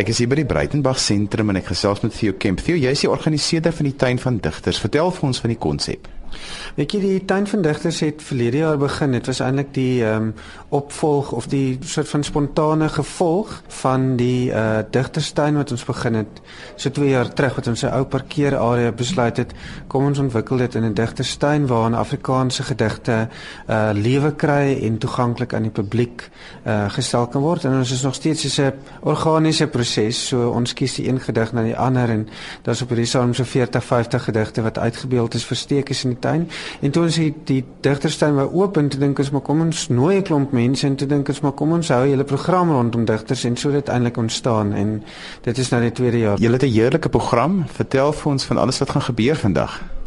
Ek is hier by die Breitenberg sentrum en ek gesels met Theo Kemp. Theo, jy is die organiseerder van die tuin van digters. Vertel vir ons van die konsep. Weet jy die tuin van digters het verlede jaar begin. Dit was eintlik die ehm um, opvolg of die soort van spontane gevolg van die uh digterstuin wat ons begin het. So 2 jaar terug wat ons 'n ou parkeerarea besluit het kom ons ontwikkel dit in 'n digterstuin waar Afrikaanse gedigte uh lewe kry en toeganklik aan die publiek uh gestel kan word. En ons is nog steeds 'n organiese proses. So ons kies die een gedig na die ander en daar's op hierdie saam so 40 50 gedigte wat uitgebeeld is versteek is in die tuin en toe ons die, die digterstuin wou oop en toe dink ons maar kom ons nooi 'n klomp mense en toe dink ons maar kom ons hou 'n hele program rondom digters en so dit eintlik ontstaan en dit is nou die tweede jaar. Julle het 'n heerlike program. Vertel vir ons van alles wat gaan gebeur vandag.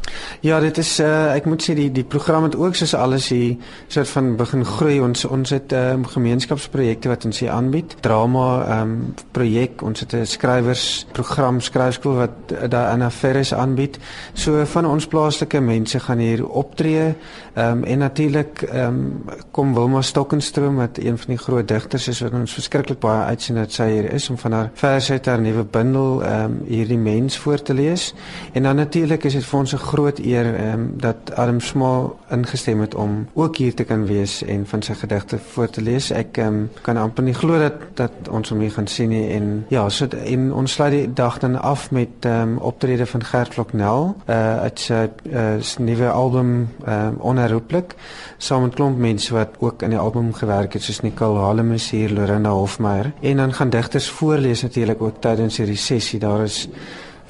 Ja, dit is uh, ek moet sê die die program het ook soos alles hier soort van begin groei. Ons ons het um, gemeenskapsprojekte wat ons hier aanbied. Drama ehm um, projek, ons het 'n skrywersprogram skryfskool wat uh, daar Anna Ferris aanbied. So van ons plaaslike mense gaan hier optree. Ehm um, en natuurlik ehm um, kom Wilma Stokkenstroom wat een van die groot digters is wat ons verskriklik baie uitsien dat sy hier is om van haar verse uit haar nuwe bundel ehm um, hierdie mens voor te lees. En dan natuurlik is dit vir ons 'n groot eer um, dat Adam Small ingestem het om ook hier te kan wees en van sy gedigte voor te lees. Ek um, kan amper nie glo dat dat ons hom hier gaan sien nie en ja, so en ons sluit die dag dan af met um, optrede van Gert Kloknel uh uit sy uh, nuwe album um, onherroepelik saam met klomp mense wat ook aan die album gewerk het soos Nicole Halemus hier, Lorena Hofmeyer en dan gaan digters voorlees natuurlik ook tydens hierdie sessie. Daar is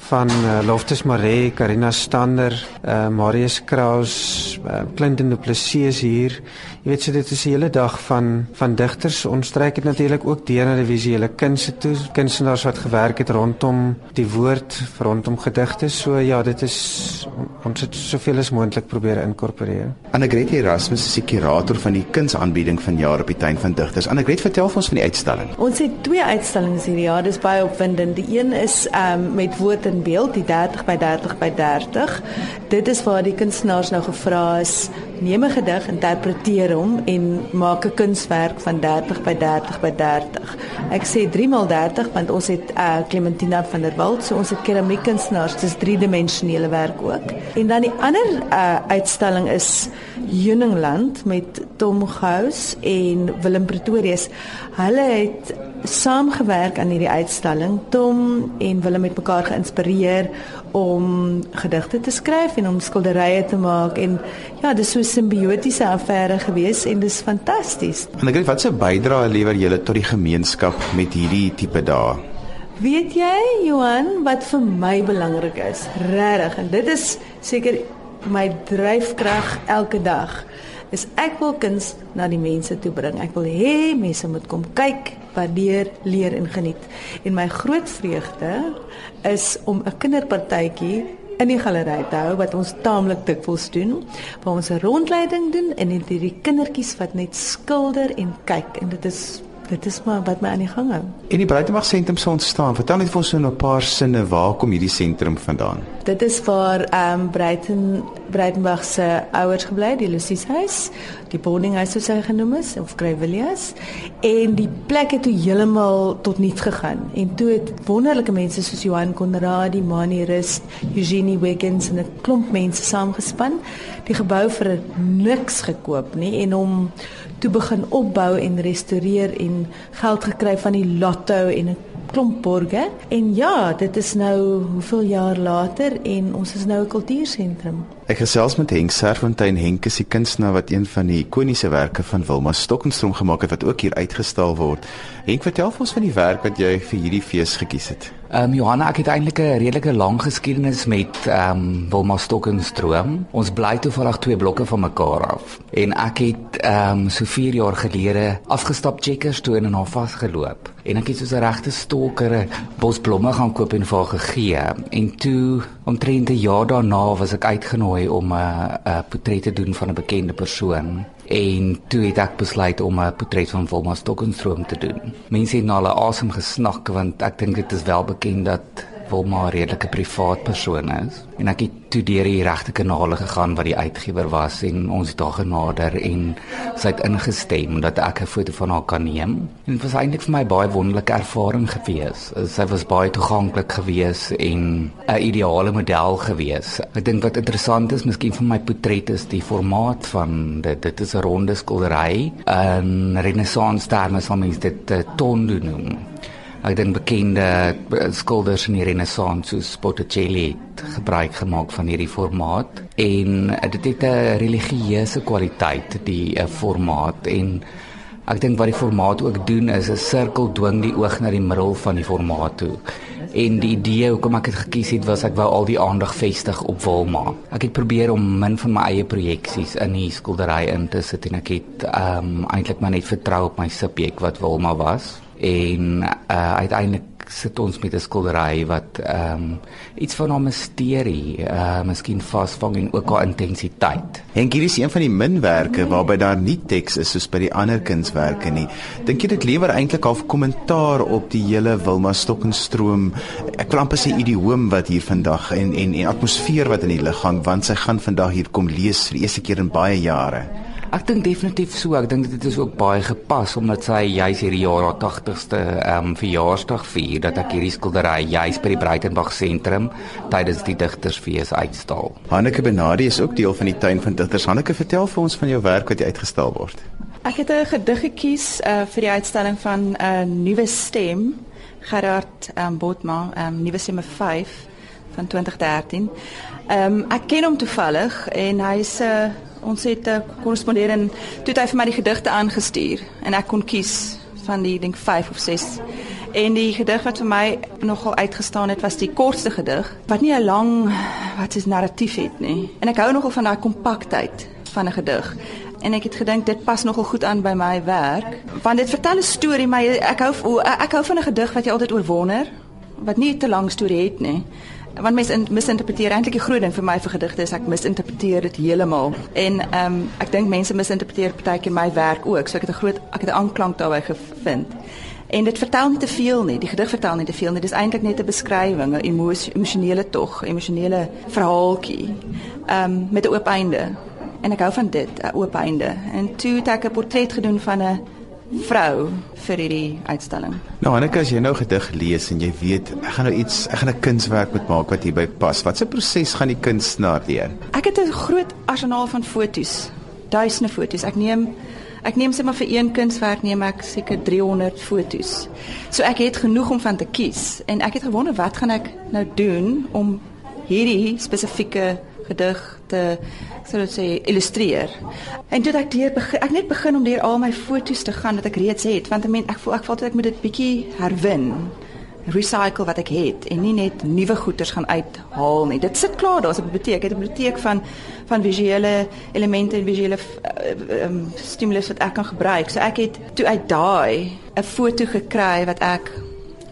van uh, Loftus Maree, Karina Stander, uh, Marius Kraus, uh, Clinton Du Plessis hier. Jy weet so dit is 'n hele dag van van digters. Ons trek dit natuurlik ook deur na die visuele kunste toe. Kunstenaars wat gewerk het rondom die woord, rondom gedigte. So ja, dit is ons het soveel as moontlik probeer inkorporeer. Annegret Erasmus is die kurator van die kunsaanbieding van jaar op die tuin van digters. Annegret, vertel vir ons van die uitstalling. Ons het twee uitstallings hierdie jaar. Dis baie opwindend. Die een is um, met woord en beeld, die 30 by 30 by 30. Dit is waar die kunstenaars nou gevra is neem 'n gedig, interpreteer hom en maak 'n kunswerk van 30 by 30 by 30. Ek sê 3x30 want ons het uh, Clementina van der Walt, so ons het keramiekkunstenaars, dis driedimensionele werk ook. En dan die ander uh, uitstalling is Juningland met Tom Gous en Willem Pretorius. Hulle het saamgewerk aan hierdie uitstalling. Tom en Willem het mekaar geïnspireer om gedigte te skryf en om skilderye te maak en ja, dis so 'n simbiotiese affære gewees en dis fantasties. En ek weet wat se bydrae lewer julle tot die gemeenskap met hierdie tipe dae? Weet jy, Johan, wat vir my belangrik is? Regtig, en dit is seker my dryfkrag elke dag is ek wil kuns na die mense toe bring. Ek wil hê mense moet kom kyk, waardeer, leer en geniet. En my groot vreugde is om 'n kinderpartytjie in die galery te hou wat ons taamlik dikwels doen, waar ons 'n rondleiding doen en net hierdie kindertjies wat net skilder en kyk en dit is dit is maar wat my aan die gang hou. En die Breitenberg sentrum sou ontstaan. Vertel net vir ons so 'n paar sinne waar kom hierdie sentrum vandaan? Dit is waar ehm um, Breiten Breitenberg se ouers gebly het, die Lucies huis, die boarding house soos hy genoem is of Greyvilliers en die plek het toe heeltemal tot niks gegaan. En toe het wonderlike mense soos Johan Konradi, Mani Rust, Eugenie Wiggins en 'n klomp mense saamgespan die gebou vir niks gekoop nie en hom toe begin opbou en restoreer en geld gekry van die lotto en 'n klomp borge. En ja, dit is nou hoeveel jaar later en ons is nou 'n kultuursentrum. Ek gesels met Henk Serfontein. Henk is die kunstenaar wat een van die ikoniese werke van Wilma Stokenstroom gemaak het wat ook hier uitgestal word. Henk, vertel vir ons van die werk wat jy vir hierdie fees gekies het. Ehm um, Johanna, ek het eintlik 'n redelike lang geskiedenis met ehm um, Wilma Stokkenstroom. Ons bly toevallig twee blokke van mekaar af. En ek het ehm um, so 4 jaar gelede afgestap Checkers toe en in haar vasgeloop. En ek het soos 'n regte stalker 'n bos blomme gaan koop en vir haar gegee. En toe omtrent 'n jaar daarna was ek uitgenooi om 'n 'n portret te doen van 'n bekende persoon. En toe het ek besluit om 'n portret van Wilma Stokkenstroom te doen. Mense het na hulle asem gesnak want ek dink dit is wel bekend dat Wilma 'n redelike privaat persoon is en ek het toe deur die regte kanale gegaan wat die uitgewer was en ons het daar genader en sy het ingestem dat ek 'n foto van haar kan neem. En dit was eintlik vir my baie wonderlike ervaring gewees. Sy was baie toeganklik gewees en 'n ideale model gewees. Ek dink wat interessant is, miskien vir my portret is die formaat van dit. Dit is 'n ronde skildery. In renessans terme sal mens dit 'n tondo noem. Ek dink bekende skilders in die renessans soos Botticelli het gebruik gemaak van hierdie formaat. En dit het 'n religieuse kwaliteit die uh, formaat. En ek dink wat die formaat ook doen is 'n sirkel dwing die oog na die middel van die formaat toe. En die idee hoekom ek dit gekies het was ek wou al die aandag vestig op Wilma. Ek het probeer om min van my eie projeksies in die skildery in te sit en ek het um eintlik maar net vertrou op my subjek wat Wilma was en uh, uiteindelik sit ons met 'n skildery wat ehm um, iets van 'n misterie, uh miskien vasvang en ook haar intensiteit. Henk, hier is een van die minwerke waarby daar nie teks is soos by die ander kunswerke nie. Dink jy dit lewer eintlik half kommentaar op die hele Wilma Stokkenstroom? Ek wil amper sê idioom wat hier vandag en en en atmosfeer wat in die lig hang want sy gaan vandag hier kom lees vir die eerste keer in baie jare. Ek dink definitief so. Ek dink dit is ook baie gepas omdat sy juis hierdie jaar haar 80ste ehm um, verjaarsdag vier dat ek hierdie skildery juis by die Breitenberg sentrum tydens die digtersfees uitstal. Hanneke Benadi is ook deel van die tuin van digters. Hanneke, vertel vir ons van jou werk wat jy uitgestal word. Ek het 'n gedig gekies uh, vir die uitstalling van 'n uh, nuwe stem Gerard um, Botma, um, nuwe stemme 5 van 2013. Ehm um, ek ken hom toevallig en hy's 'n uh, ons het 'n uh, korrespondeer en toe het hy vir my die gedigte aangestuur en ek kon kies van die dink 5 of 6. En die gedig wat vir my nogal uitgestaan het was die kortste gedig wat nie 'n lang wat is narratief het nie. En ek hou nogal van daai kompaktheid van 'n gedig. En ek het gedink dit pas nogal goed aan by my werk want dit vertel 'n storie maar ek hou ek hou van 'n gedig wat jy altyd oorwonder wat nie te lank storie het nie want mense misinterpreteer eintlik die groot ding vir my vir gedigte is ek misinterpreteer dit heeltemal en ehm um, ek dink mense misinterpreteer partykeer my werk ook so ek het 'n groot ek het 'n aanklank daarbey gevind. En dit vertel nie te veel nie die gedig vertel nie te veel nie dis eintlik net 'n beskrywing 'n emosionele tog emosionele verhaaltjie ehm um, met 'n oop einde. En ek hou van dit 'n oop einde. En toe het ek 'n portret gedoen van 'n vrou vir hierdie uitstalling. Nou Annika, as jy nou gedig lees en jy weet ek gaan nou iets, ek gaan 'n kunswerk moet maak wat hierby pas. Wat 'n proses gaan die kunstenaar deur? Ek het 'n groot arsenaal van fotos. Duisende fotos. Ek neem ek neem sommer vir een kunswerk neem ek seker 300 fotos. So ek het genoeg om van te kies en ek het gewonder wat gaan ek nou doen om hierdie spesifieke gedig te sou dit sê illustreer. En toe ek deur begin, ek net begin om deur al my foto's te gaan wat ek reeds het want ek ek voel ek voel ek moet dit bietjie herwin recycle wat ek het en nie net nuwe goeders gaan uithaal nie. Dit sit klaar daar's 'n biblioteek, het 'n biblioteek van van visuele elemente en visuele uh, um, stimulus wat ek kan gebruik. So ek het toe uit daai 'n foto gekry wat ek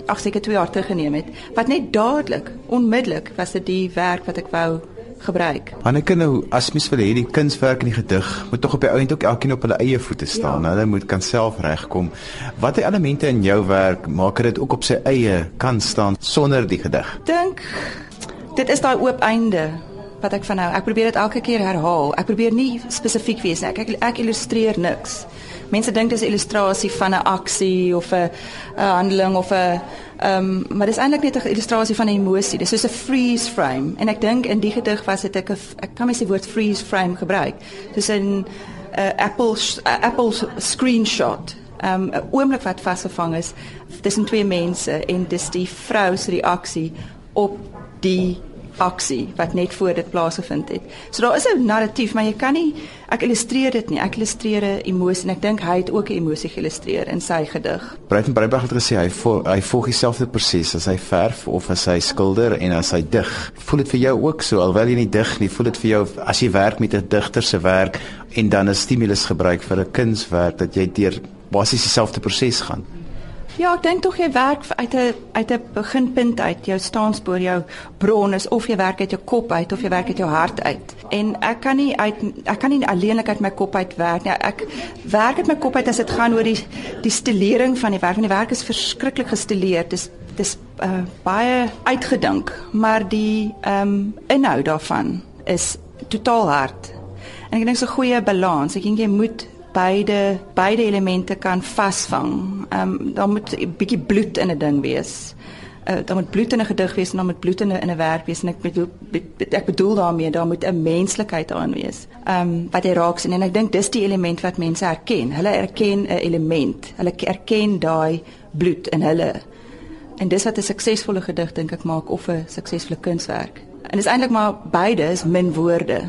ag seker 2 jaar terug geneem het. Wat net dadelik, onmiddellik was dit die werk wat ek wou gebruik. Anneke nou as mens wil hê die kunswerk en die gedig moet tog op die ount ook elkeen op hulle eie voete staan. Ja. Hulle moet kan self regkom. Watter elemente in jou werk maak dit ook op sy eie kan staan sonder die gedig? Dink dit is daai oop einde wat ek van nou. Ek probeer dit elke keer herhaal. Ek probeer nie spesifiek wees nie. Ek ek, ek illustreer niks. Mense dink dis 'n illustrasie van 'n aksie of 'n 'n handeling of 'n ehm um, maar dis eintlik net 'n illustrasie van 'n emosie. Dis soos 'n freeze frame. En ek dink in die gedig was dit ek ek kan my se woord freeze frame gebruik. Dis 'n 'n Apple uh, Apple screenshot. Ehm um, 'n oomblik wat vasgevang is tussen twee mense en dis die vrou se reaksie op die aksie wat net voor dit plaasgevind het. So daar is 'n narratief, maar jy kan nie ek illustreer dit nie. Ek illustreer 'n emosie en ek dink hy het ook 'n emosie geïllustreer in sy gedig. Breiten Breiberg het gesê hy vol, hy volg dieselfde proses as hy verf of as hy skilder en as hy dig. Voel dit vir jou ook so alhoewel jy nie dig nie, voel dit vir jou as jy werk met 'n digter se werk en dan 'n stimulus gebruik vir 'n kunswerk dat jy deur basies dieselfde proses gaan? Ja, ek dink tog jy werk uit 'n uit 'n beginpunt uit, jou staanspoor, jou bron is of jy werk uit jou kop uit of jy werk uit jou hart uit. En ek kan nie uit ek kan nie alleenlik uit my kop uit werk nie. Ek werk uit my kop uit as dit gaan oor die die stilering van die werk. Want die werk is verskriklik gestileerd. Dis dis uh, baie uitgedink, maar die ehm um, inhoud daarvan is totaal hard. En ek dink so 'n goeie balans. Ek dink jy moet beide beide elemente kan vasvang. Ehm um, daar moet 'n bietjie bloed in 'n ding wees. Uh, daar moet bloed in 'n gedig wees en dan moet bloed in 'n in 'n werk wees en ek bedoel ek bedoel daarmee daar moet 'n menslikheid aan wees. Ehm um, wat jy raak sien en ek dink dis die element wat mense herken. Hulle erken 'n element. Hulle erken daai bloed in hulle. En dis wat 'n suksesvolle gedig dink ek maak of 'n suksesvolle kunswerk. En dis eintlik maar beide is min woorde